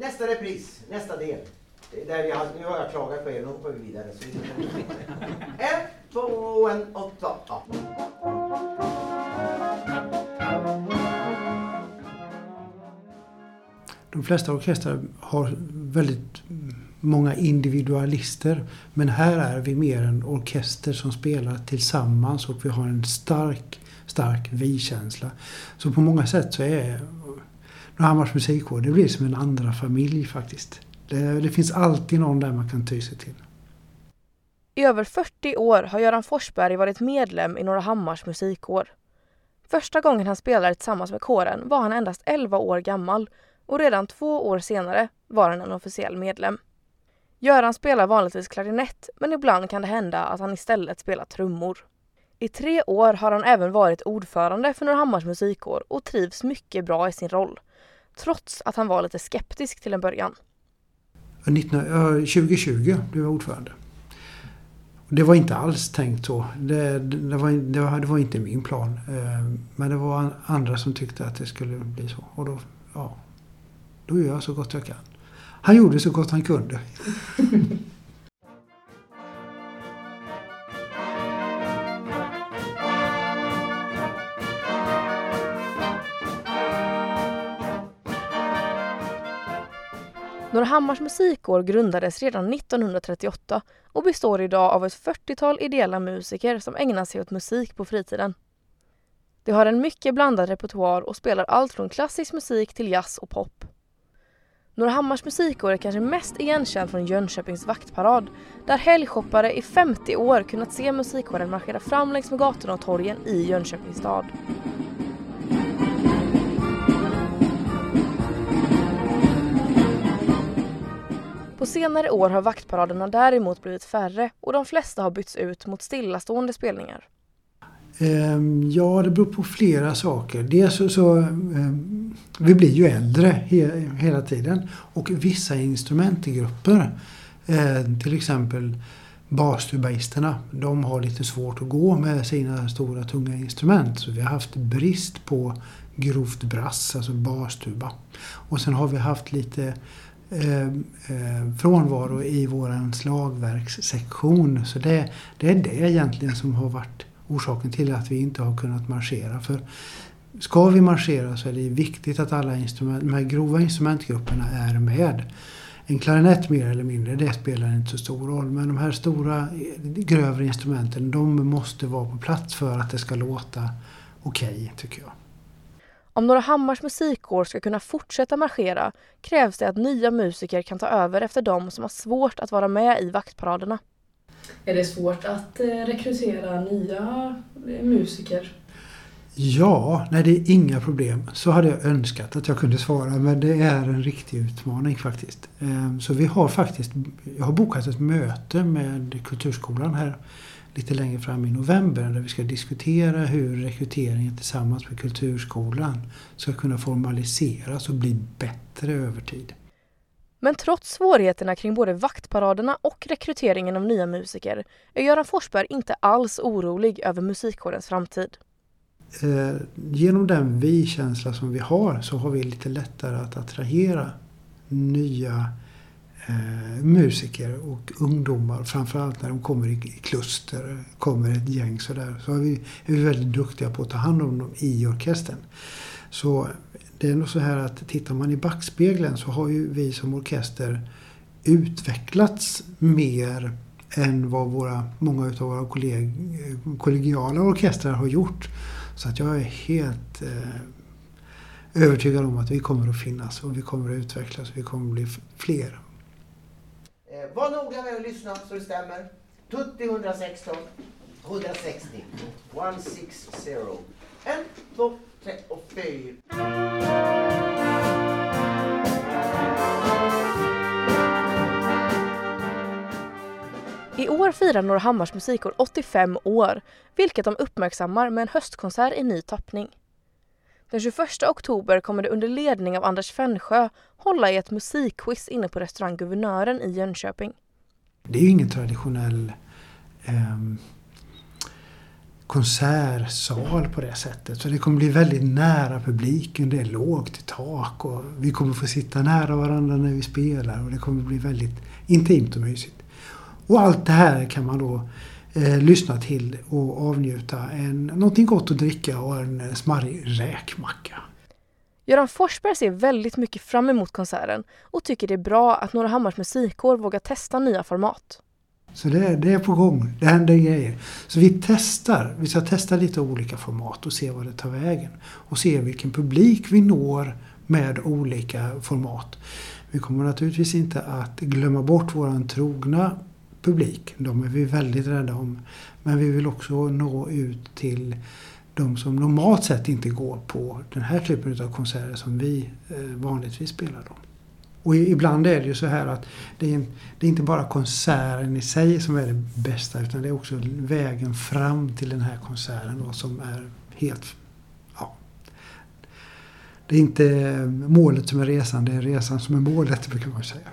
Nästa repris, nästa del. Där vi har, nu har jag klagat på er, nu hoppar vi vidare. Så vi en, två, en, åtta. Ja. De flesta orkestrar har väldigt många individualister. Men här är vi mer en orkester som spelar tillsammans och vi har en stark, stark vi-känsla. Så på många sätt så är Hammars musikkår, det blir som en andra familj faktiskt. Det, det finns alltid någon där man kan ty sig till. I över 40 år har Göran Forsberg varit medlem i Norra Hammars musikkår. Första gången han spelade tillsammans med kåren var han endast 11 år gammal och redan två år senare var han en officiell medlem. Göran spelar vanligtvis klarinett men ibland kan det hända att han istället spelar trummor. I tre år har han även varit ordförande för Norrhammars musikkår och trivs mycket bra i sin roll. Trots att han var lite skeptisk till en början. 2020 blev jag ordförande. Det var inte alls tänkt så. Det, det, var, det, var, det var inte min plan. Eh, men det var andra som tyckte att det skulle bli så. Och då, ja, då gör jag så gott jag kan. Han gjorde så gott han kunde. Norrhammars musikår grundades redan 1938 och består idag av ett 40-tal ideella musiker som ägnar sig åt musik på fritiden. De har en mycket blandad repertoar och spelar allt från klassisk musik till jazz och pop. Norrhammars musikår är kanske mest igenkänd från Jönköpings vaktparad där helgshoppare i 50 år kunnat se musikkåren marschera fram längs med gatorna och torgen i Jönköpings stad. På senare år har vaktparaderna däremot blivit färre och de flesta har bytts ut mot stillastående spelningar. Ehm, ja, det beror på flera saker. Dels så, så ehm, vi blir ju äldre he, hela tiden och vissa instrumentgrupper, eh, till exempel bastubaisterna, de har lite svårt att gå med sina stora tunga instrument. Så vi har haft brist på grovt brass, alltså bastuba. Och sen har vi haft lite Eh, eh, frånvaro i vår slagverkssektion. Så det, det är det egentligen som har varit orsaken till att vi inte har kunnat marschera. För ska vi marschera så är det viktigt att alla instrument, de här grova instrumentgrupperna är med. En klarinett mer eller mindre, det spelar inte så stor roll. Men de här stora, grövre instrumenten, de måste vara på plats för att det ska låta okej, okay, tycker jag. Om Norra Hammars musikkår ska kunna fortsätta marschera krävs det att nya musiker kan ta över efter dem som har svårt att vara med i vaktparaderna. Är det svårt att eh, rekrytera nya eh, musiker? Ja, nej det är inga problem. Så hade jag önskat att jag kunde svara men det är en riktig utmaning faktiskt. Ehm, så vi har faktiskt, jag har bokat ett möte med Kulturskolan här lite längre fram i november där vi ska diskutera hur rekryteringen tillsammans med Kulturskolan ska kunna formaliseras och bli bättre över tid. Men trots svårigheterna kring både vaktparaderna och rekryteringen av nya musiker är Göran Forsberg inte alls orolig över musikkårens framtid. Eh, genom den vi-känsla som vi har så har vi lite lättare att attrahera nya eh, musiker och ungdomar. Framförallt när de kommer i, i kluster, kommer ett gäng sådär. Så är vi, är vi väldigt duktiga på att ta hand om dem i orkestern. Så det är nog så här att tittar man i backspegeln så har ju vi som orkester utvecklats mer än vad våra, många av våra kolleg, kollegiala orkestrar har gjort. Så att jag är helt eh, övertygad om att vi kommer att finnas och vi kommer att utvecklas och vi kommer att bli fler. Eh, var noga med att lyssna så det stämmer. Tutti 116, 160, 160. En, två, tre och fyra. I år firar Norrhammars musikår 85 år, vilket de uppmärksammar med en höstkonsert i ny tappning. Den 21 oktober kommer det under ledning av Anders Fensjö hålla i ett musikquiz inne på restaurang Guvernören i Jönköping. Det är ju ingen traditionell eh, konsertsal på det sättet. Så det kommer bli väldigt nära publiken. Det är lågt i tak och vi kommer få sitta nära varandra när vi spelar och det kommer bli väldigt intimt och mysigt. Och allt det här kan man då eh, lyssna till och avnjuta en, någonting gott att dricka och en smarrig räkmacka. Göran Forsberg ser väldigt mycket fram emot konserten och tycker det är bra att Norra Hammars musikkår vågar testa nya format. Så det, det är på gång. Det händer grejer. Så vi testar. Vi ska testa lite olika format och se vad det tar vägen. Och se vilken publik vi når med olika format. Vi kommer naturligtvis inte att glömma bort våran trogna publik. De är vi väldigt rädda om. Men vi vill också nå ut till de som normalt sett inte går på den här typen av konserter som vi eh, vanligtvis spelar. Då. Och ibland är det ju så här att det är, en, det är, inte bara konserten i sig som är det bästa utan det är också vägen fram till den här konserten då, som är helt... Ja, det är inte målet som är resan, det är resan som är målet brukar man säga.